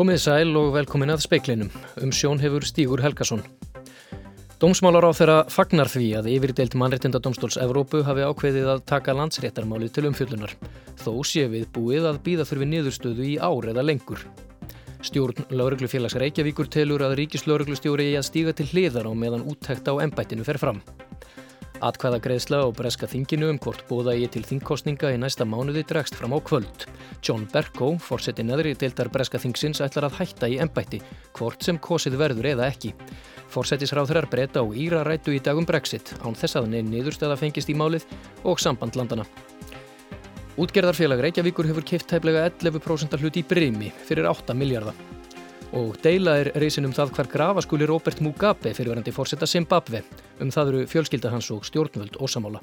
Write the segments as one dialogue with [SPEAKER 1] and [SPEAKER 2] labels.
[SPEAKER 1] Komið sæl og velkomin að speiklinum. Um sjón hefur Stígur Helgason. Dómsmálar á þeirra fagnar því að yfirdeilt mannrettindadómstóls Evrópu hafi ákveðið að taka landsréttarmáli til umfjöldunar. Þó sé við búið að býða þurfi niðurstöðu í ár eða lengur. Stjórn Lauruglufélags Reykjavíkur telur að ríkislauruglustjóri í að stíga til hliðar á meðan úttækt á embættinu fer fram. Atkvæða greiðsla og breska þinginu um hvort bóða ég til þingkostninga í næsta mánuði dregst fram á kvöld. John Bercow, fórseti neðri deildar breska þingsins, ætlar að hætta í embætti, hvort sem kosið verður eða ekki. Fórsetisráþurar breyta og Íra rætu í dagum Brexit, án þess að neinn niðurstöða fengist í málið og sambandlandana. Útgerðarfélag Reykjavíkur hefur kipt tæplega 11% hlut í Brimi fyrir 8 miljardar og deila er reysin um það hvar grafa skuli Robert Mugabe fyrirverandi fórsetta Zimbabwe. Um það eru fjölskylda hans og stjórnvöld ósamála.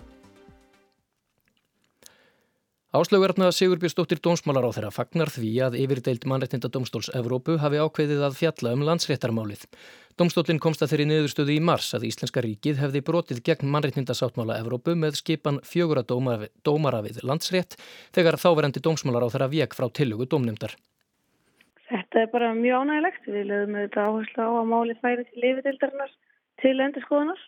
[SPEAKER 1] Áslaugarna Sigurbjörnsdóttir Dómsmálar á þeirra fagnar því að yfirdeild mannreittinda Dómstóls Evrópu hafi ákveðið að fjalla um landsréttarmálið. Dómstólinn komst að þeirri niðurstöðu í mars að Íslenska ríkið hefði brotið gegn mannreittindasáttmála Evrópu með skipan fjögura dómara við landsrétt þegar þáverandi Dómsmálar á þeirra vek frá tillögu dómnefndar.
[SPEAKER 2] Þetta er bara mjög ánægilegt. Við lögum auðvitað áherslu á að máli færi til lifiðildarinnar til endurskoðunar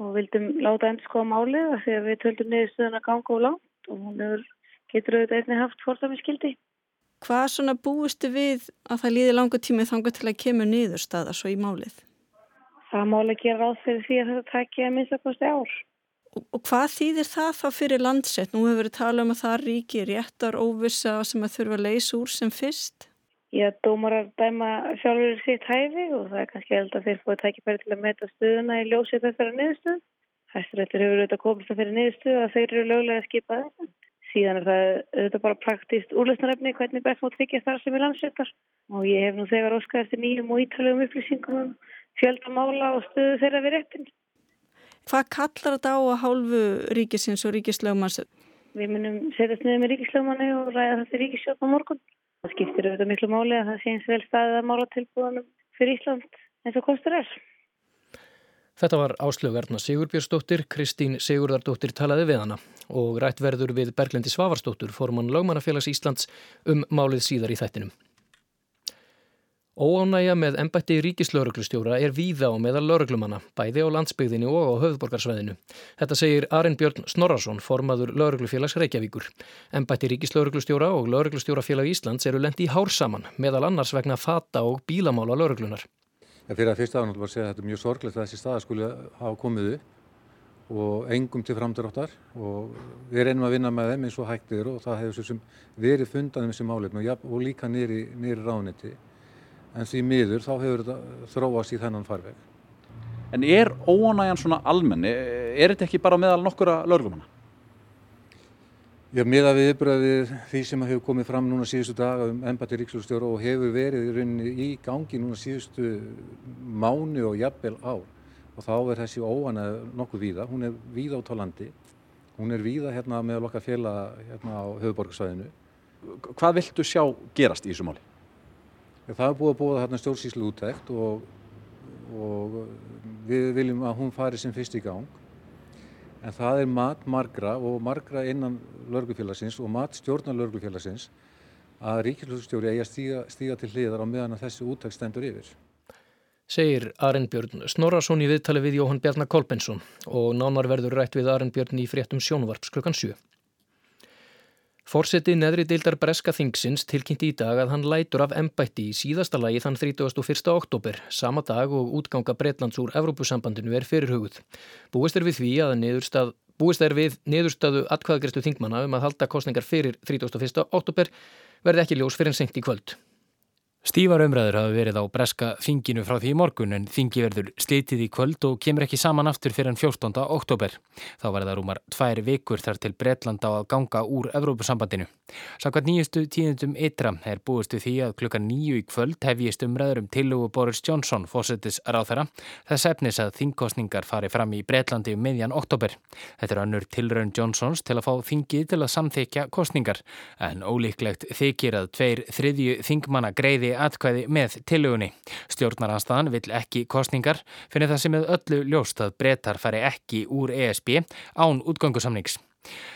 [SPEAKER 2] og vildum láta endurskoða málið að við töldum niðurstöðun að ganga og langt og hún er, getur auðvitað einnig haft fórstafinskildi.
[SPEAKER 3] Hvað svona búistu við að það líði langa tími þangar til að kemur niðurstaða svo í málið?
[SPEAKER 2] Það máli gera ráð fyrir því að þetta takja minnst að kosti ár.
[SPEAKER 3] Og, og hvað þýðir það þá fyrir landsett? Nú hefur við talað um að það ríki réttar óvisa sem að þurfa að leysa úr sem fyrst.
[SPEAKER 2] Já, dómarar dæma sjálfur sitt hæfi og það er kannski held að þeir fóði tækifæri til að meta stuðuna í ljósið þessara niðurstöð. Hæstirættur hefur auðvitað komist að fyrir niðurstöð að þeir eru löglega að skipa þetta. Síðan er það auðvitað bara praktíst úrlösnarefni hvernig best mót þykja þar sem er landsréttar og ég hef nú þegar óskað eftir nýjum og ítalegum upplýsingum um fjöldamála og stuðu þeirra við réttin.
[SPEAKER 3] Hvað kallar þetta á að hálfu ríkisins og ríkislögmanns?
[SPEAKER 2] Við munum setjast niður með ríkislögmanni og ræða þetta ríkisjótt á morgun. Það skiptir auðvitað miklu máli að það sé eins vel staðið að mála tilbúðanum fyrir Ísland eins og kostur er.
[SPEAKER 1] Þetta var áslögarna Sigurbjörnsdóttir, Kristín Sigurðardóttir talaði við hana og rætt verður við Berglendi Svavarsdóttur, formann Lagmannafélags Íslands um málið síðar í þættinum. Óánægja með embætti ríkislauruglustjóra er víða á meðal lauruglumanna, bæði á landsbyggðinu og á höfðborgarsvæðinu. Þetta segir Arinn Björn Snorarsson, formaður lauruglufélags Reykjavíkur. Embætti ríkislauruglustjóra og lauruglustjórafélag Íslands eru lendi í hár saman, meðal annars vegna fata og bílamála lauruglunar.
[SPEAKER 4] Fyrir að fyrsta afnátt var að segja að þetta er mjög sorglegt að þessi staðaskuli hafa komið upp og engum til framdráttar og við reynum að vinna með þeim eins og hættir en því miður þá hefur þetta þróast í þennan farveg.
[SPEAKER 5] En er óanægjan svona almenni, er þetta ekki bara meðal nokkura lögrumanna?
[SPEAKER 4] Já, miða við yfirbræðið því sem hefur komið fram núna síðustu daga um ennbætti ríkslustjóra og hefur verið í rauninni í gangi núna síðustu mánu og jafnvel ár og þá er þessi óanæg nokkuð víða, hún er víða át á landi, hún er víða hérna með okkar fjela hérna á höfuborgarsvæðinu.
[SPEAKER 5] Hvað viltu sjá gerast í þessu máli?
[SPEAKER 4] Það er búið að búa þarna stjórnsýslu úttækt og, og við viljum að hún fari sem fyrst í gang. En það er mat margra og margra innan lörgufélagsins og mat stjórnar lörgufélagsins að ríkislöfustjóri eigi að stíga, til hliðar á meðan að þessi úttækt stendur yfir.
[SPEAKER 1] Segir Arinn Björn Snorarsson í viðtali við Jóhann Bjarnar Kolbensson og nánar verður rætt við Arinn Björn í fréttum sjónvarps klukkan 7. Fórseti neðri deildar Breska Þingsins tilkynnti í dag að hann lætur af embætti í síðasta lagi þann 31. oktober, sama dag og útganga Breitlands úr Evrópusambandinu er fyrirhuguð. Búist er við því að niðurstað, búist er við niðurstaðu atkvæðagrestu þingmanna um að halda kostningar fyrir 31. oktober verði ekki ljós fyrir en senkt í kvöld. Stífar umræður hafa verið á breska þinginu frá því í morgun en þingi verður slitið í kvöld og kemur ekki saman aftur fyrir enn 14. oktober. Þá var það rúmar tvær vikur þar til Bretland á að ganga úr Evrópusambandinu. Samkvæmt nýjustu tíðendum ytra er búistu því að klukka nýju í kvöld hefjist umræður um tilugu Boris Johnson, fósettis ráþara, þess efnis að þingkostningar fari fram í Bretlandi um meðjan oktober. Þetta er annur tilraun Johnsons til að fá þingið til að samþykja kostningar en ólíklegt þykir að tveir þriðju þingmanna greiði atkvæði með tilugunni. Stjórnaranstaðan vill ekki kostningar fyrir það sem er öllu ljóst að brettar fari ekki úr ESB án útgöngusamnings.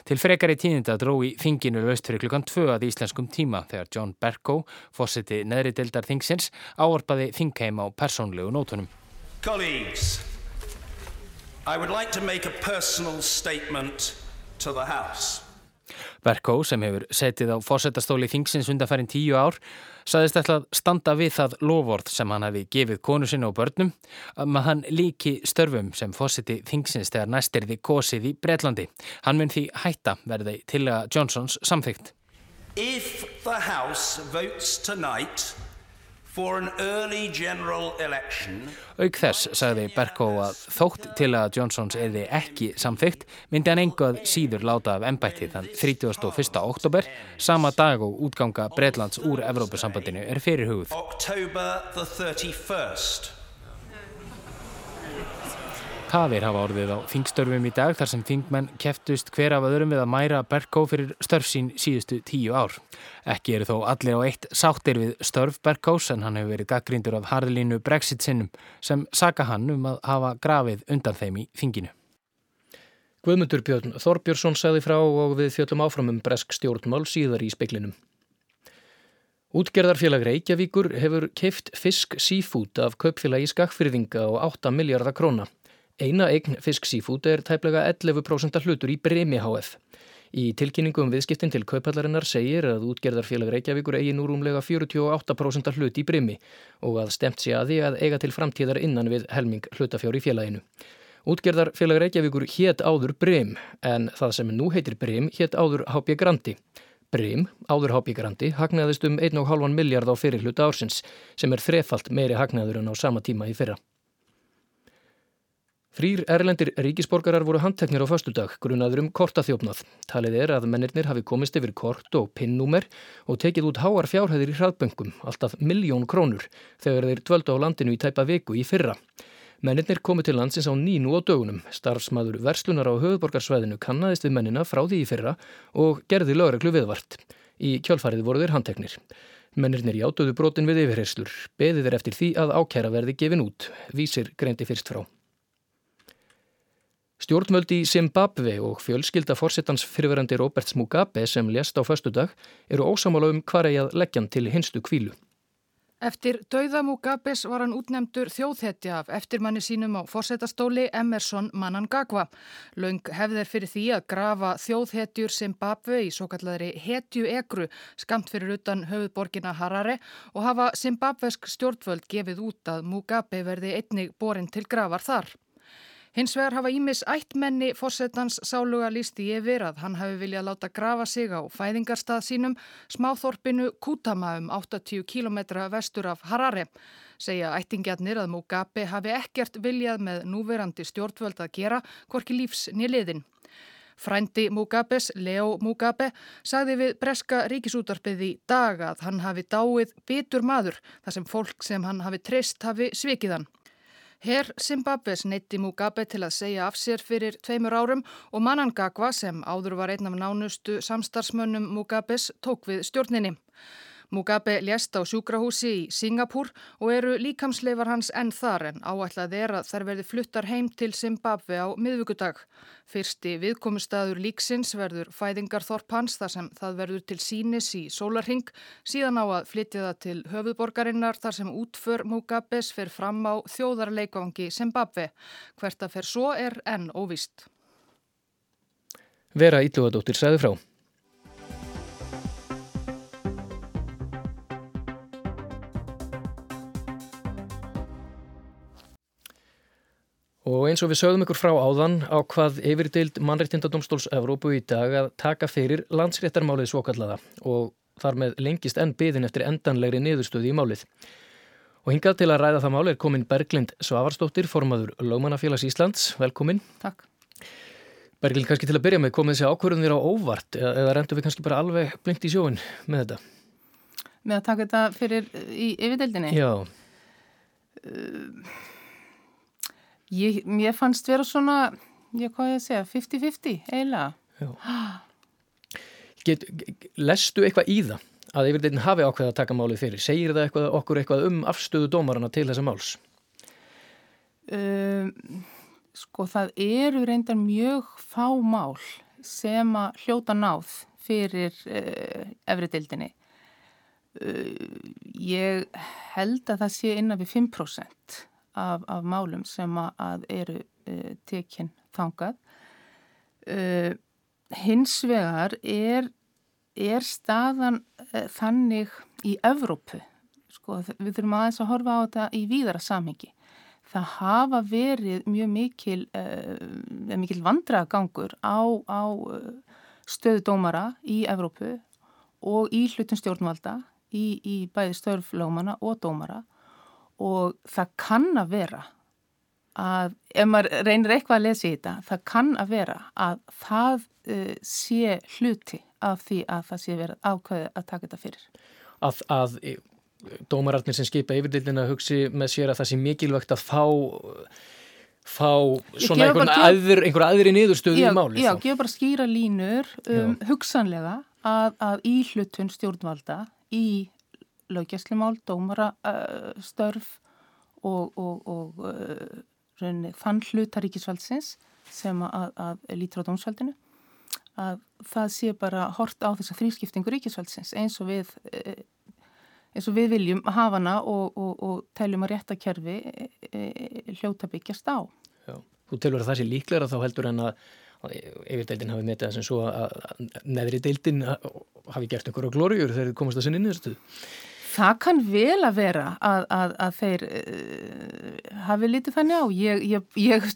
[SPEAKER 6] Til frekari tíðinda dró í þinginu löst fyrir klukkan 2 að íslenskum tíma þegar John Berko, fósiti neðri dildar þingsins, áarpaði þingheim á persónlegu nótunum.
[SPEAKER 7] Colleagues, I would like to make a personal statement to the House.
[SPEAKER 6] Berko, sem hefur setið á fósettastóli þingsins undanfærin tíu ár, saðist ætla að standa við það lofórð sem hann hafi gefið konu sinna og börnum að hann líki störfum sem fósiti þingsins þegar næstirði kosið í Breitlandi. Hann mun því hætta verði til að Johnsons samþygt.
[SPEAKER 7] If the House votes tonight for an early general election
[SPEAKER 6] Auk þess sagði Berko að þótt til að Johnsons erði ekki samþygt myndi hann enguð síður láta af ennbætti þann 31. oktober sama dag og útganga Breitlands úr Evrópusambandinu er fyrirhugð.
[SPEAKER 7] October the 31st.
[SPEAKER 6] Tafir hafa orðið á þingstörfum í dag þar sem þingmenn keftust hver af öðrum við að mæra Berko fyrir störf sín síðustu tíu ár. Ekki eru þó allir á eitt sáttir við störf Berkos en hann hefur verið gaggrindur af harðlínu Brexit sinnum sem saka hann um að hafa grafið undan þeim í þinginu.
[SPEAKER 1] Guðmundur Björn Þorbjörnsson sagði frá og við fjöllum áfram um bresk stjórnmál síðar í speklinum. Útgerðarfélag Reykjavíkur hefur keift fisk sífút af kaupfélagi skakfyrðinga á 8 miljardar króna. Eina eign fisk sífút er tæplega 11% hlutur í Bremi HF. Í tilkynningu um viðskiptin til kaupallarinnar segir að útgerðarfélag Reykjavíkur eigi nú rúmlega 48% hlut í Bremi og að stemt sé að því að eiga til framtíðar innan við helming hlutafjár í félaginu. Útgerðarfélag Reykjavíkur hétt áður Brem en það sem nú heitir Brem hétt áður HB Grandi. Brem, áður HB Grandi, hagnaðist um 1,5 miljard á fyrir hluta ársins sem er þrefalt meiri hagnaður en á sama tíma í fyrra. Þrýr erlendir ríkisborgarar voru handteknir á föstudag, grunaður um kortaþjófnað. Talið er að mennirnir hafi komist yfir kort og pinnúmer og tekið út háar fjárhæðir í hraðböngum, alltaf miljón krónur, þegar þeir dvöldu á landinu í tæpa viku í fyrra. Mennirnir komu til landsins á nínu á dögunum. Starfsmaður verslunar á höfuborgarsvæðinu kannadist við mennina frá því í fyrra og gerði lögreglu viðvart. Í kjálfarið voru þeir handteknir. Mennirnir játuðu brotin við yfirherslur. Beðið er eftir því að ákæra verði gefin út. Vísir greindi fyrst frá. Stjórnvöldi í Zimbabwe og fjölskylda fórsettans fyrirverandi Roberts Mugabe sem lést á föstudag eru ósamála um hvar eigi að leggjan til hinstu kvílu.
[SPEAKER 8] Eftir dauða Mugabes var hann útnemdur þjóðhetja af eftirmanni sínum á fórsetastóli Emerson Manangagwa. Laung hefðir fyrir því að grafa þjóðhetjur Zimbabwe í svo kallari hetju egru skamt fyrir utan höfuðborgina Harare og hafa Zimbabwesk stjórnvöld gefið út að Mugabe verði einnig borin til grafar þar. Hins vegar hafa Ímis ættmenni fórsetans sáluga lísti yfir að hann hafi viljað láta grafa sig á fæðingarstað sínum smáþorpinu Kutama um 80 km vestur af Harare. Segja ættingjarnir að Mugabe hafi ekkert viljað með núverandi stjórnvöld að gera hvorki lífs nýliðin. Frændi Mugabes, Leo Mugabe, sagði við breska ríkisútarpið í dag að hann hafi dáið bitur maður þar sem fólk sem hann hafi treyst hafi svikið hann. Herr Zimbabwes neytti Mugabe til að segja af sér fyrir tveimur árum og Manangagwa sem áður var einn af nánustu samstarfsmönnum Mugabes tók við stjórninni. Mugabe lést á sjúkrahúsi í Singapúr og eru líkamsleifar hans enn þar en áætlað er að þær verði fluttar heim til Zimbabwe á miðvíkudag. Fyrsti viðkomustadur líksins verður fæðingarþorp hans þar sem það verður til sínis í sólarhing, síðan á að flytja það til höfuðborgarinnar þar sem útför Mugabes fer fram á þjóðarleikvangi Zimbabwe. Hvert að fer svo er enn óvist.
[SPEAKER 1] Vera Ítlugadóttir sæði frá. Og eins og við sögðum ykkur frá áðan á hvað yfirdeild mannreittindadómstóls Evrópu í dag að taka fyrir landsréttarmálið svokallaða og þar með lengist enn byðin eftir endanlegri niðurstöði í málið. Og hingað til að ræða það máli er komin Berglind Svavarsdóttir, formaður Lómanafélags Íslands. Velkomin.
[SPEAKER 8] Takk.
[SPEAKER 1] Berglind, kannski til að byrja með, komið þessi ákvörðunir á óvart eða rendum við kannski bara alveg blinkt í sjóin með þetta?
[SPEAKER 9] Með að taka þetta fyrir í yfirdeildinni?
[SPEAKER 1] Já.
[SPEAKER 9] Uh, Ég, mér fannst vera svona, ég hvað ég að segja, 50-50 eiginlega.
[SPEAKER 1] Get, lestu eitthvað í það að yfirleitin hafi ákveð að taka málið fyrir? Segir það eitthvað, okkur eitthvað um afstöðu dómarana til þessa máls?
[SPEAKER 9] Um, sko það eru reyndar mjög fá mál sem að hljóta náð fyrir uh, efri dildinni uh, ég held að það sé innan við 5% af, af málum sem að eru uh, tekinn þangað. Hins vegar er, er staðan þannig í Evrópu sko, við þurfum aðeins að horfa á þetta í víðara samhengi. Það hafa verið mjög mikil, uh, mikil vandragangur á, á uh, stöðu dómara í Evrópu og í hlutum stjórnvalda í, í bæði störflómana og dómara og það kann að vera að ef maður reynir eitthvað að lesa í þetta, það kann að vera að það uh, sé hluti af því að það sé verið ákveði að taka þetta fyrir.
[SPEAKER 1] Að, að dómararnir sem skipa yfirdildina hugsi með sér að það sé mikilvægt að fá fá svona einhver aðri niðurstöðu í máli.
[SPEAKER 9] Já, gefa bara skýra línur um, hugsanlega að, að í hlutun stjórnvalda í lögjæslimál, dómara uh, störf og, og, og uh, raunni, þann hlutaríkisvaldsins sem að, að lítur á dómsvaldinu að það sé bara hort á þessa þrýskiptingu ríkisvaldsins eins og við uh, eins og við viljum hafa hana og, og, og teljum að réttakerfi e, e, hljóta byggjast á.
[SPEAKER 1] Já. Þú telur að það sé líklega þá heldur en að yfirdeildin hafi metið þess að að neðri deildin hafi gert einhverju glóriur þegar þið komast að sinni nýðustu.
[SPEAKER 9] Það kann vel að vera að, að, að þeir uh, hafi litið þannig á. Ég, ég, ég,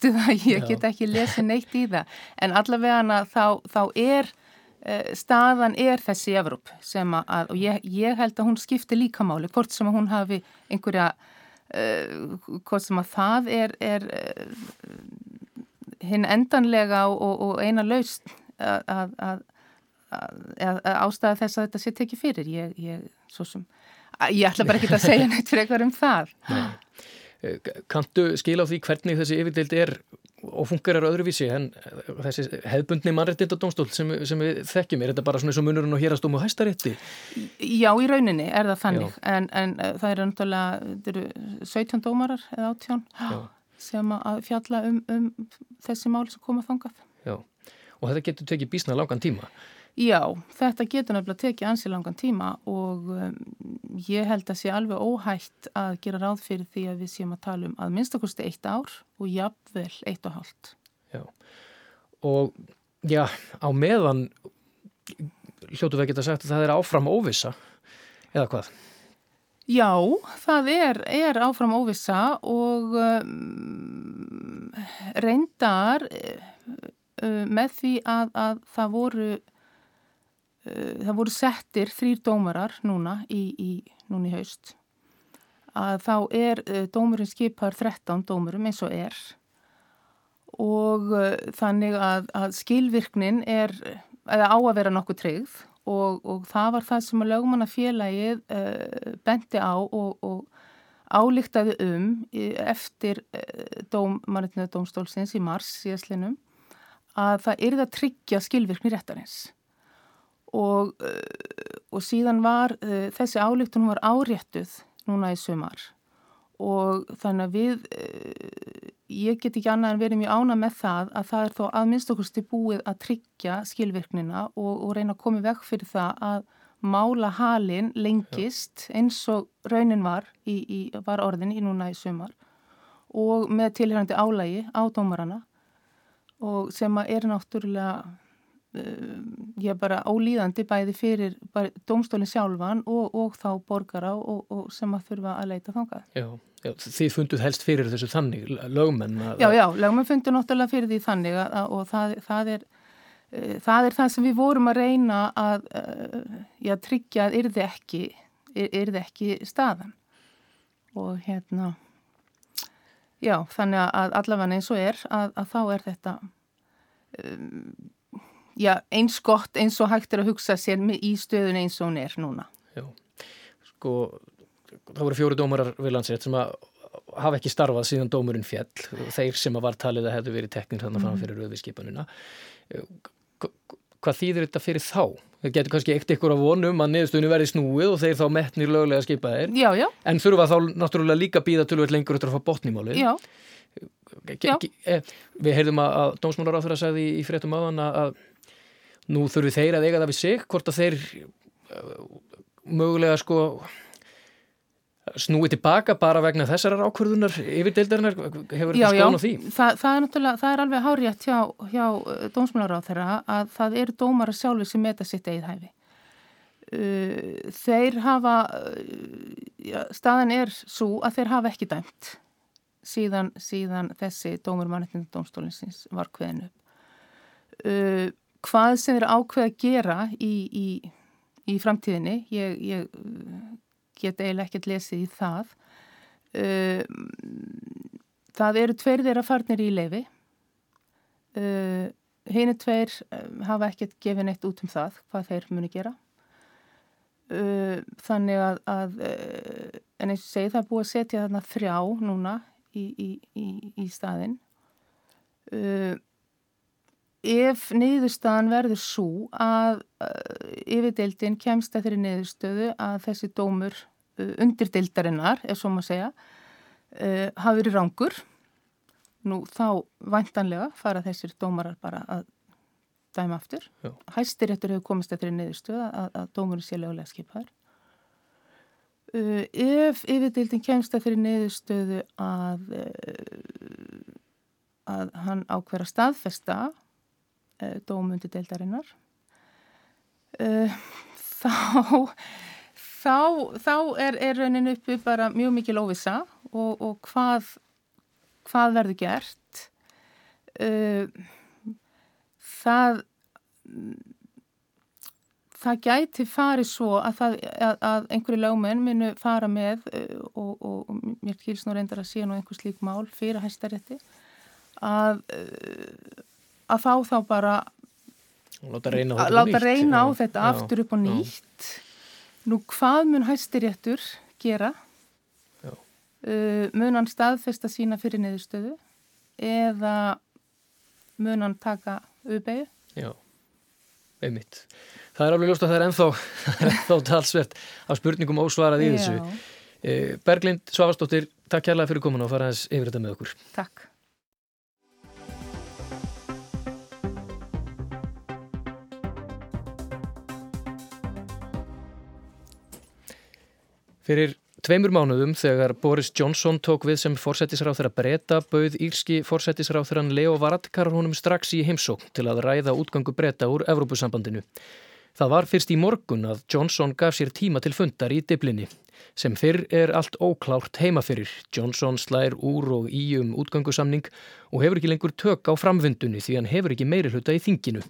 [SPEAKER 9] ég get ekki lesið neitt í það en allavega þá, þá er Eh, staðan er þessi Evróp sem að, og ég, ég held að hún skipti líkamáli, hvort sem að hún hafi einhverja, uh, hvort sem að það er, er uh, hinn endanlega og, og eina laust að, að, að ástæða þess að þetta sé tekið fyrir. Ég, ég, sem, ég ætla bara ekki að segja neitt fyrir eitthvað um það. Nei.
[SPEAKER 1] Kantu skila á því hvernig þessi yfirdild er og fungerar öðruvísi en þessi hefbundni mannrættindadómstól sem, sem við þekkjum, er þetta bara svona eins og munurinn og hérastómu og hæstarétti?
[SPEAKER 9] Já, í rauninni er það þannig, en, en eh, það eru náttúrulega, þetta eru 17 dómarar eða 18 Já. sem að fjalla um, um þessi mál sem koma þangað.
[SPEAKER 1] Já, og þetta getur tekið bísna langan tíma?
[SPEAKER 9] Já, þetta getur nefnilega tekið ansi langan tíma og um, ég held að sé alveg óhætt að gera ráð fyrir því að við séum að tala um að minnstakosti eitt ár og jafnvel eitt og hálft.
[SPEAKER 1] Já, og já, á meðan hljótu við að geta sagt að það er áfram óvisa, eða hvað?
[SPEAKER 9] Já, það er, er áfram óvisa og um, reyndar uh, með því að, að það voru Eh, það voru settir þrýr dómarar núna í, í, núna í haust. Að þá er uh, dómurinn skipar 13 dómurum eins og er. Og uh, þannig að, að skilvirknin er eða á að vera nokkuð tryggð. Og, og það var það sem að lögumannafélagið uh, bendi á og, og álíktaði um eftir dómannitinu dómstólsins í mars síðastlinum að það yrði að tryggja skilvirkni réttarins og, eh, og síðan var uh, þessi álíktun var áréttuð núna í sumar. Og þannig að við uh, ég get ekki annað en verið mjög ána með það að það er þó að minnst okkursti búið að tryggja skilvirknina og, og reyna að koma vekk fyrir það að mála halin lengist eins og raunin var, í, í, var orðin í núna í sumar. Og með tilhærandi álægi á dómarana og sem er náttúrulega ég er bara ólíðandi bæði fyrir domstólinn sjálfan og, og þá borgara og, og sem að þurfa að leita þangað.
[SPEAKER 1] Já, já, þið funduð helst fyrir þessu þannig, lögmenn?
[SPEAKER 9] Að... Já, já, lögmenn funduð náttúrulega fyrir því þannig að, og það, það, er, uh, það er það sem við vorum að reyna að já, tryggja að yrði ekki, yrði ekki staðan og hérna já, þannig að allavega eins og er að, að þá er þetta um, já, eins gott eins og hægt er að hugsa sér í stöðun eins og hún er núna.
[SPEAKER 1] Já, sko, það voru fjóri dómarar við landsrétt sem að hafa ekki starfað síðan dómurinn fjell, þeir sem að var talið að hefðu verið teknir þannig fram mhm. fyrir rauðvískipanuna. hvað þýðir þetta fyrir þá? Það getur kannski eitt ykkur að vonum að niðurstöðinu verði snúið og þeir þá metnir löglega skipaðir.
[SPEAKER 9] Já, já.
[SPEAKER 1] En þurfa þá náttúrulega líka býða tölvöld lengur eftir að fá
[SPEAKER 9] já.
[SPEAKER 1] Eh, við heyrðum að, að Dómsmálar á þeirra sagði í, í fréttum aðan að nú þurfi þeir að eiga það við sig, hvort að þeir uh, mögulega sko snúið tilbaka bara vegna þessarar ákvörðunar yfirdeildarinnar, hefur þetta skón á því?
[SPEAKER 9] Já, það, það er náttúrulega, það er alveg hárétt hjá, hjá uh, dómsmálar á þeirra að það eru dómara sjálfur sem meta sitt eigið hæfi. Uh, þeir hafa, ja, staðan er svo að þeir hafa ekki dæmt síðan, síðan þessi dómur mannettindu dómstólinsins var hveðinu. Uh, hvað sem þeir ákveð að gera í, í, í framtíðinni, ég, ég get eiginlega ekkert lesið í það. Það eru tveir þeirra farnir í leifi. Hinu tveir hafa ekkert gefið neitt út um það, hvað þeir muni gera. Þannig að, að en eins og segi það er búið að setja þarna þrjá núna í, í, í staðinn. Ef niðurstaðan verður svo að yfirdeildin kemst að þeirri niðurstöðu að þessi dómur undirdeildarinnar, ef svo maður segja, uh, hafi verið rángur. Nú þá væntanlega fara þessir dómarar bara að dæma aftur. Já. Hæstiréttur hefur komist eftir niðurstöðu að, að dómurinn sé lögulega skipaður. Ef yfirdeildin kemst eftir niðurstöðu að, að hann ákveður að staðfesta dómu undirdeildarinnar, þá þá, þá er, er raunin uppi bara mjög mikil óvisa og, og hvað, hvað verður gert. Uh, það, það gæti farið svo að, það, að, að einhverju lögmenn minu fara með og, og, og mér kýrst nú reyndar að sé nú einhver slík mál fyrir hæstarétti að, að fá þá bara
[SPEAKER 1] láta reyna á
[SPEAKER 9] þetta, láta reyna á þetta já, aftur upp á nýtt. Já. Nú hvað mun hæstiréttur gera? Uh, mun hann staðfesta sína fyrir neðustöðu eða mun hann taka uppeyju?
[SPEAKER 1] Já, einmitt. Það er alveg ljóst að það er ennþá, ennþá talsvert af spurningum ósvarað í þessu. Uh, Berglind Svavastóttir, takk kærlega fyrir komin og fara aðeins yfir þetta með okkur.
[SPEAKER 9] Takk.
[SPEAKER 1] Fyrir tveimur mánuðum þegar Boris Johnson tók við sem forsættisráð þeirra breyta bauð írski forsættisráð þeirran Leo Varadkar honum strax í heimsók til að ræða útgangu breyta úr Evrópusambandinu. Það var fyrst í morgun að Johnson gaf sér tíma til fundar í diblinni. Sem fyrr er allt óklárt heima fyrir. Johnson slær úr og í um útgangusamning og hefur ekki lengur tök á framvindunni því hann hefur ekki meiri hluta í þinginu.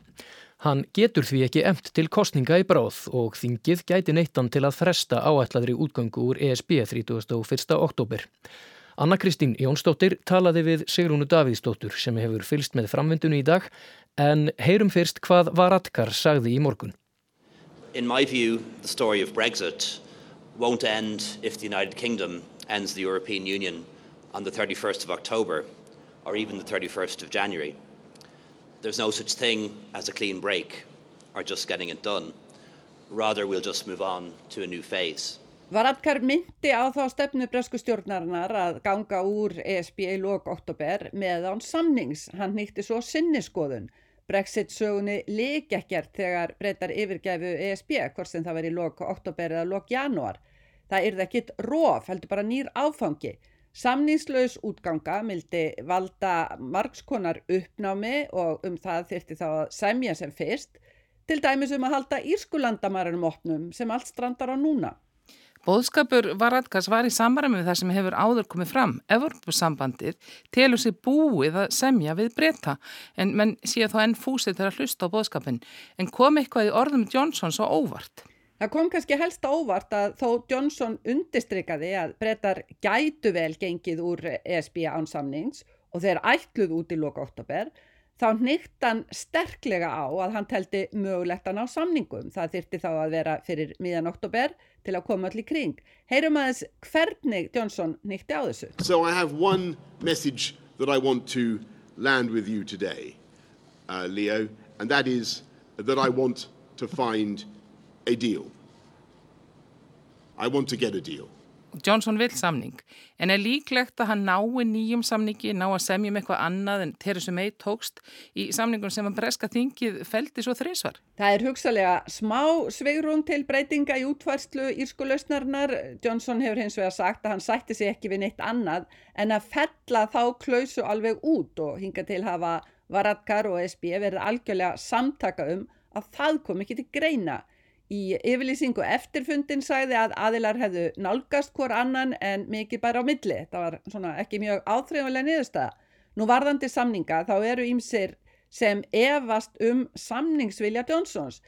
[SPEAKER 1] Hann getur því ekki emt til kostninga í bráð og þingið gæti neittan til að fresta áætlaðri útgöngu úr ESB 31. oktober. Anna Kristín Jónsdóttir talaði við Sigrúnu Davíðsdóttur sem hefur fylst með framvindunni í dag en heyrum fyrst hvað Varadkar sagði í morgun.
[SPEAKER 10] In my view, the story of Brexit won't end if the United Kingdom ends the European Union on the 31st of October or even the 31st of January. There's no such thing as a clean break or just getting it done. Rather, we'll just move on to a new phase.
[SPEAKER 11] Varadkar myndi á þá stefnu bresku stjórnarinnar að ganga úr ESB í lok oktober með án samnings. Hann nýtti svo sinniskoðun. Brexit sögunni lík ekkert þegar breytar yfirgæfu ESB, hvort sem það veri lok oktober eða lok januar. Það yrði ekkit róf, heldur bara nýr áfangi. Samnýslaus útganga mildi valda margskonar uppnámi og um það þyrti þá að semja sem fyrst, til dæmis um að halda Írskulandamærunum opnum sem allt strandar á núna.
[SPEAKER 9] Bóðskapur Varadkas var í samræmi við það sem hefur áður komið fram. Evropasambandið telur sér búið að semja við breyta en menn séu þá enn fúsið til að hlusta á bóðskapin. En kom eitthvað í orðum Johnson svo óvart?
[SPEAKER 11] Það kom kannski helst óvart að þó Johnson undistrykkaði að breytar gætu vel gengið úr ESB ánsamnings og þeir ætluð út í loka oktober, þá nýtt hann sterklega á að hann teldi mögulegt að ná samningum. Það þyrti þá að vera fyrir miðan oktober til að koma allir kring. Heyrum aðeins hvernig Johnson nýtti á þessu.
[SPEAKER 12] So I have one message that I want to land with you today, uh, Leo, and that is that I want to find a deal. I want to get a deal.
[SPEAKER 13] Johnson vil samning, en er líklegt að hann nái nýjum samningi, ná að semjum eitthvað annað en Theresa May tókst í samningun sem að breska þingið feldi svo þrísvar.
[SPEAKER 11] Það er hugsalega smá sveigrún til breytinga í útvarslu írskulösnarnar. Johnson hefur hins vegar sagt að hann sætti sig ekki við neitt annað en að fella þá klausu alveg út og hinga til hafa Varadkar og SB verið algjörlega samtaka um að það kom ekki til greina. Í yfirlýsingu eftirfundin sæði að aðilar hefðu nálgast hvort annan en mikið bara á milli. Það var svona ekki mjög áþreifanlega niðurstaða. Nú varðandi samninga þá eru ímsir sem evast um samningsvilja Johnsons.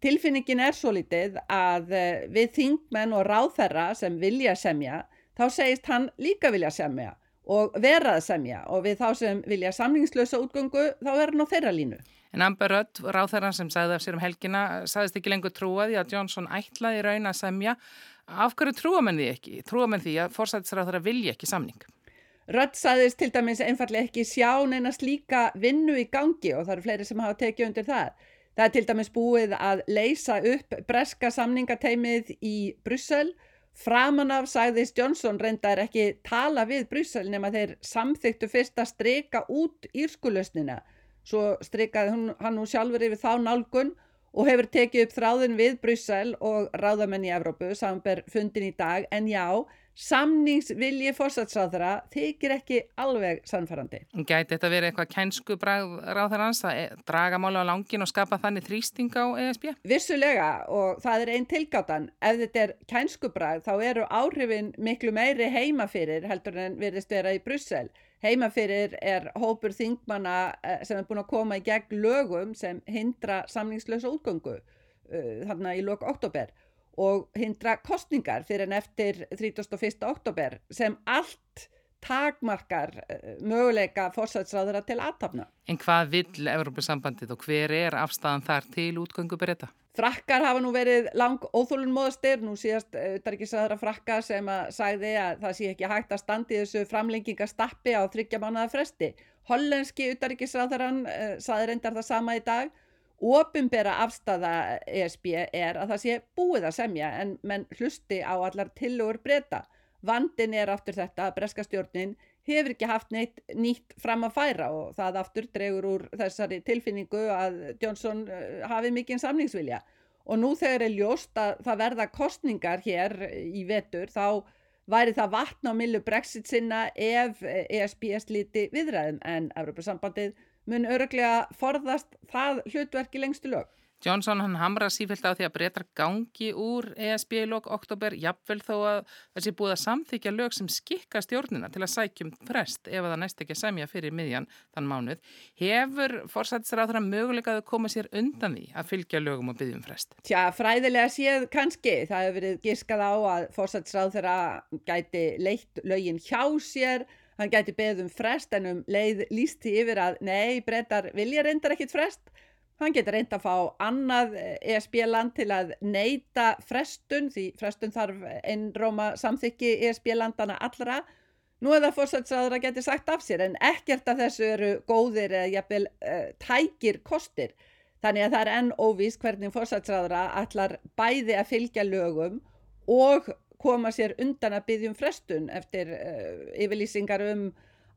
[SPEAKER 11] Tilfinningin er svo litið að eh, við þingmenn og ráðherra sem vilja semja þá segist hann líka vilja semja og verað semja og við þá sem vilja samningslösa útgöngu þá er hann á þeirra línu.
[SPEAKER 13] En Amber Rudd, ráþæran sem sagði af sér um helgina, sagðist ekki lengur trúaði að Johnson ætlaði raun að semja. Af hverju trúa menn því ekki? Trúa menn því að fórsættisráþæra vilja ekki samning?
[SPEAKER 11] Rudd sagðist til dæmis einfallega ekki sjá neina slíka vinnu í gangi og það eru fleiri sem hafa tekið undir það. Það er til dæmis búið að leysa upp breska samningateimið í Brussel. Framan af sagðist Johnson reyndar ekki tala við Brussel nema þeir samþyktu fyrst að streka út írskulösnina Svo strikaði hún, hann nú sjálfur yfir þá nálgun og hefur tekið upp þráðin við Bryssel og ráðamenn í Evrópu samanber fundin í dag. En já, samningsvilji fórsatsráðara þykir ekki alveg sannfærandi.
[SPEAKER 13] Gæti þetta verið eitthvað kænsku ráðarans að e- draga mála á langin og skapa þannig þrýsting á ESB?
[SPEAKER 11] Vissulega og það er einn tilgáttan. Ef þetta er kænsku bræð þá eru áhrifin miklu meiri heima fyrir heldur en verðist vera í Bryssel. Heima fyrir er hópur þingmanna eh, sem er búin að koma í gegn lögum sem hindra samningslösa útgöngu uh, þarna í loku oktober og hindra kostningar fyrir en eftir 31. oktober sem allt takmarkar uh, möguleika fórsætsráðura til aðtapna.
[SPEAKER 13] En hvað vill Európa-sambandið og hver er afstæðan þar til útgöngu breyta?
[SPEAKER 11] Frakkar hafa nú verið lang óþólunmóðastir, nú síðast auðvitaðrikiðsraðara frakka sem að sagði að það sé ekki hægt að standi þessu framlengingastappi á þryggja mannaða fresti. Hollenski auðvitaðrikiðsraðaran uh, saði reyndar það sama í dag Ópumbera afstafa ESB er að það sé búið að semja en menn hlusti á allar tillögur breyta. Vandin er aftur þetta að breskastjórnin hefur ekki haft neitt nýtt fram að færa og það aftur dregur úr þessari tilfinningu að Johnson eh, hafi mikinn samningsvilja. Og nú þegar er ljóst að það verða kostningar hér í vetur þá væri það vatn á millu brexit sinna ef ESB slíti viðræðum en Evropasambandið mun öruglega forðast það hlutverki lengstu lög.
[SPEAKER 13] Johnson hann hamra sífilt á því að breytar gangi úr ESB í lok oktober, jafnvel þó að þessi búið að samþykja lög sem skikka stjórnina til að sækjum frest ef það næst ekki að semja fyrir miðjan þann mánuð. Hefur fórsættisráður að möguleikaðu koma sér undan því að fylgja lögum og byggjum frest?
[SPEAKER 11] Tja, fræðilega séð kannski. Það hefur verið giskað á að fórsættisráður gæti leitt lögin hjá sér hann gæti beðum frest en um leið lísti yfir að nei, breytar vilja reyndar ekkit frest. Hann getur reynd að fá annað ESB-land til að neyta frestun því frestun þarf einróma samþykki ESB-landana allra. Nú er það fórsætsraður að geti sagt af sér en ekkert af þessu eru góðir eða jafnvel uh, tækir kostir. Þannig að það er enn óvís hvernig fórsætsraðura allar bæði að fylgja lögum og koma sér undan að byggjum frestun eftir uh, yfirlýsingar um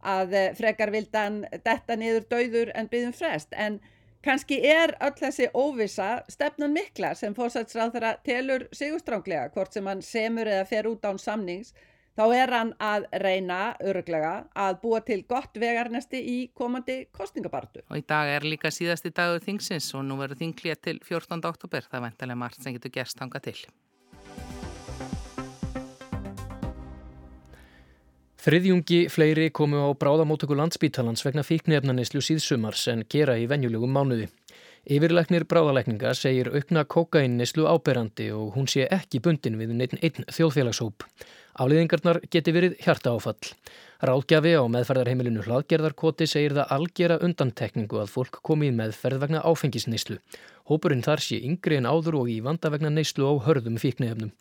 [SPEAKER 11] að uh, frekar vildan detta niður dauður en byggjum frest en kannski er öll þessi óvisa stefnan mikla sem fórsætsráð þeirra telur sigustránglega hvort sem hann semur eða fer út án samnings þá er hann að reyna öruglega að búa til gott vegarnesti í komandi kostningabartu.
[SPEAKER 13] Og í dag er líka síðasti dagur þingsins og nú verður þinglið til 14. oktober, það er veintilega margt sem getur gerst hanga til.
[SPEAKER 1] Þriðjungi fleiri komu á bráðamótöku landsbítalans vegna fíknefnanislu síðsumars en gera í venjulegum mánuði. Yfirleiknir bráðalækninga segir aukna kokainnislu áberandi og hún sé ekki bundin við neitt einn þjóðfélagshóp. Afliðingarnar geti verið hjarta áfall. Ráðgjafi á meðferðarheimilinu hlaðgerðarkoti segir það algjera undantekningu að fólk komi í meðferð vegna áfengisnislu. Hópurinn þar sé yngri en áður og í vanda vegna neyslu á hörðum fíknefnum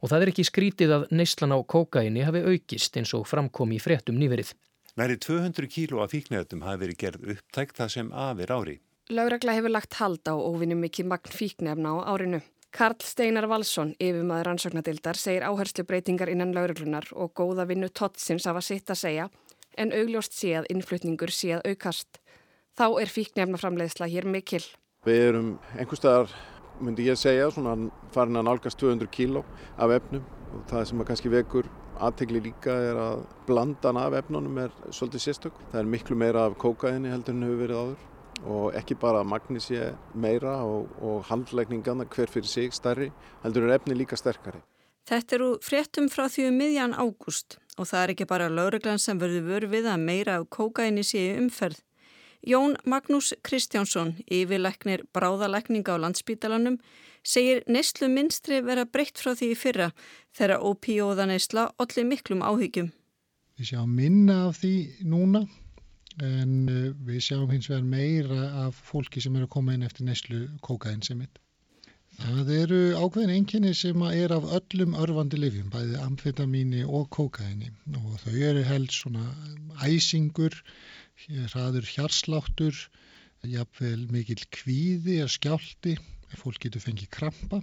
[SPEAKER 1] og það er ekki skrítið að neyslan á kókaini hafi aukist eins og framkomi í fréttum nýverið.
[SPEAKER 14] Næri 200 kíló af fíknefnum hafi verið gerð upptækt það sem afir ári.
[SPEAKER 15] Láregla hefur lagt hald á óvinni mikið magn fíknefna á árinu. Karl Steinar Valsson, yfirmaður ansóknadildar, segir áherslu breytingar innan lauruglunar og góða vinnu Tottsins hafa sitt að segja en augljóst sé að innflutningur sé að aukast. Þá er fíknefnaframleiðsla hér mikil.
[SPEAKER 16] Við erum einhverstaðar, myndi ég segja, svona farin að nálgast 200 kíló af efnum og það sem að kannski vekur aðtegli líka er að blandan af efnunum er svolítið sérstök. Það er miklu meira af kókaini heldur en hefur verið áður og ekki bara sé meira og, og handlækningarna hver fyrir sig stærri, heldur er efni líka sterkari.
[SPEAKER 3] Þetta eru fréttum frá því um miðjan ágúst og það er ekki bara lauruglan sem verður vörð við að meira af kókaini sé umferð. Jón Magnús Kristjánsson, yfirleiknir bráðalækninga á landsbítalanum, segir neyslu minstri vera breytt frá því fyrra þegar opíóðaneysla allir miklum áhyggjum.
[SPEAKER 17] Við sjáum minna af því núna en eh, við sjáum hins vegar meira af fólki sem eru að koma inn eftir neyslu kókain sem mitt. Það eru ákveðin enginni sem er af öllum örfandi lifjum, bæði amfetamíni og kókaini og þau eru helst svona æsingur, hraður hjarsláttur, jafnvel mikil kvíði eða skjálti, fólk getur fengið krampa.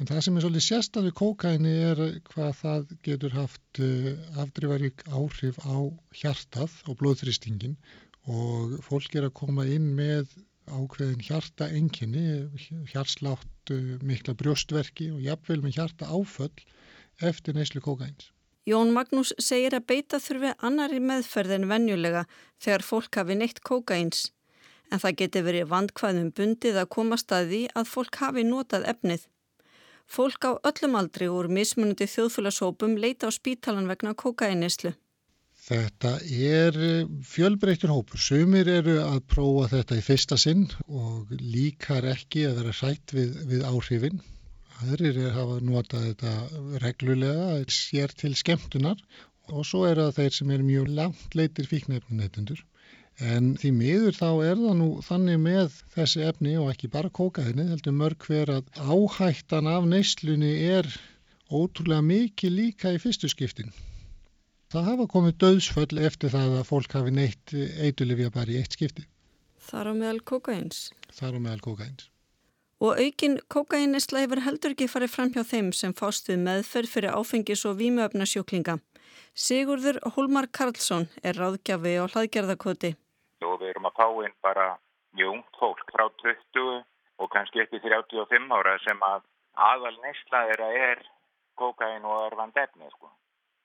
[SPEAKER 17] En það sem er svolítið sérstafið kókaini er hvað það getur haft uh, afdrifarík áhrif á hjartað og blóðþristingin og fólk er að koma inn með ákveðin hjarta enginni, hjarslátt uh, mikla brjóstverki og jafnvel með hjarta áföll eftir neyslu kókains.
[SPEAKER 3] Jón Magnús segir að beita þurfi annari meðferð en venjulega þegar fólk hafi neitt kókains. En það geti verið vandkvæðum bundið að koma staði að fólk hafi notað efnið. Fólk á öllum aldri úr mismunandi þjóðfélagsópum leita á spítalan vegna kókainislu.
[SPEAKER 17] Þetta er fjölbreytur hópur. Sumir eru að prófa þetta í fyrsta sinn og líkar ekki að vera hrætt við, við áhrifin. Aðrir er hafa notað þetta reglulega, sér til skemmtunar og svo eru það þeir sem er mjög langt leitir fíknefnuneytundur. En því miður þá er það nú þannig með þessi efni og ekki bara kókaðinni, heldur mörg hver að áhættan af neyslunni er ótrúlega mikið líka í fyrstu skiptin. Það hafa komið döðsföll eftir það að fólk hafi neitt eitulifja bara í eitt skipti.
[SPEAKER 3] Þar á meðal kókains?
[SPEAKER 17] Þar á meðal kókains.
[SPEAKER 3] Og aukin kókainisla hefur heldur ekki farið fram hjá þeim sem fást við meðferð fyrir áfengis og vímuöfnasjóklinga. Sigurður Hólmar Karlsson er ráðgjafi á hlaðgerðakoti
[SPEAKER 18] og við erum að fá inn bara mjög fólk frá 20 og kannski upp í 35 ára sem að aðal neysla þeirra er kokain og örfand efni sko.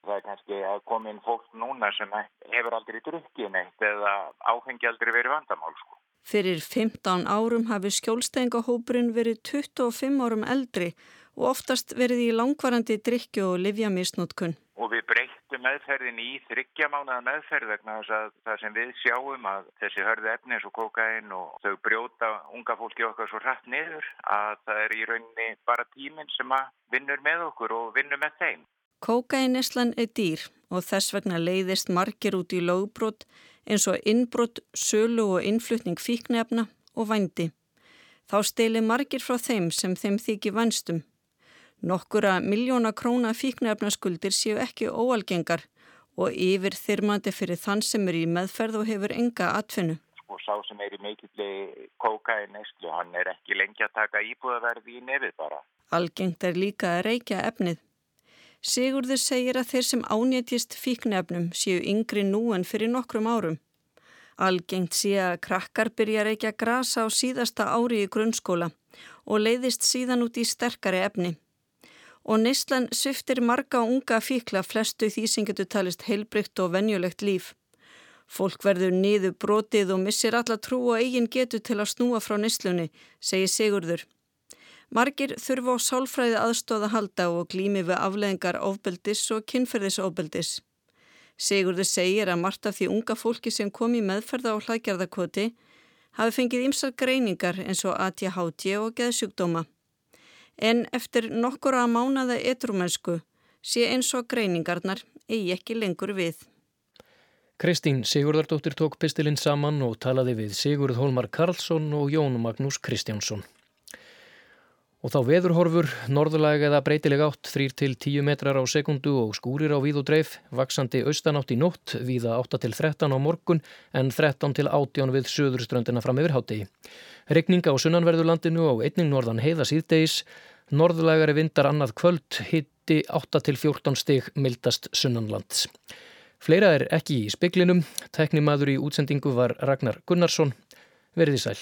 [SPEAKER 18] Það er kannski að koma inn fólk núna sem hefur aldrei drukkið neitt eða áfengi aldrei verið vandamál sko.
[SPEAKER 3] Fyrir 15 árum hafi skjólstengahópurinn verið 25 árum eldri og oftast verið í langvarandi drikju og livjamisnótkun
[SPEAKER 18] og við breyttum meðferðin í þryggja mánuða meðferð vegna þess að það sem við sjáum að þessi hörðu efni eins og kokain og þau brjóta unga fólki okkar svo hratt niður að það er í rauninni bara tíminn sem að vinnur með okkur og vinnur með þeim.
[SPEAKER 3] Kókainislan er dýr og þess vegna leiðist margir út í lögbrot eins og innbrot, sölu og innflutning fíknefna og vændi. Þá steli margir frá þeim sem þeim þykir vænstum. Nokkura miljóna króna fíknefnaskuldir séu ekki óalgengar og yfir þyrmandi fyrir þann sem er í meðferð og hefur enga atfinnu.
[SPEAKER 18] Og sá sem er í meikilli kókaði neistlu, hann er ekki lengi að taka íbúðaverði í nefið bara.
[SPEAKER 3] Algengt er líka að reykja efnið. Sigurður segir að þeir sem ánétist fíknefnum séu yngri nú en fyrir nokkrum árum. Algengt sé að krakkar byrja að reykja grasa á síðasta ári í grunnskóla og leiðist síðan út í sterkari efni og neyslan syftir marga unga fíkla flestu því sem getur talist heilbrygt og venjulegt líf. Fólk verður niður brotið og missir alla trú og eigin getur til að snúa frá neyslunni, segir Sigurður. Margir þurfa á sálfræði aðstóða halda og glými við afleðingar ofbeldis og kynferðisofbeldis. Sigurður segir að margt af því unga fólki sem kom í meðferða á hlaðgerðakoti hafi fengið ymsar greiningar eins og ATHT og geðsjúkdóma en eftir nokkura mánaða etrumensku sé eins og greiningarnar eigi ekki lengur við.
[SPEAKER 1] Kristín Sigurðardóttir tók pistilinn saman og talaði við Sigurð Hólmar Karlsson og Jón Magnús Kristjánsson. Og þá veðurhorfur, norðulag eða breytileg átt, 3 til 10 metrar á sekundu og skúrir á víð og dreif, vaksandi austanátt í nótt, víða 8 til 13 á morgun en 13 til 18 við söðurströndina fram yfir hátegi. Regninga á sunnanverðurlandinu og einning norðan heiða síðdeis, norðulagari vindar annað kvöld, hitti 8 til 14 stig mildast sunnanlands. Fleira er ekki í speklinum, teknimaður í útsendingu var Ragnar Gunnarsson, verið í sæl.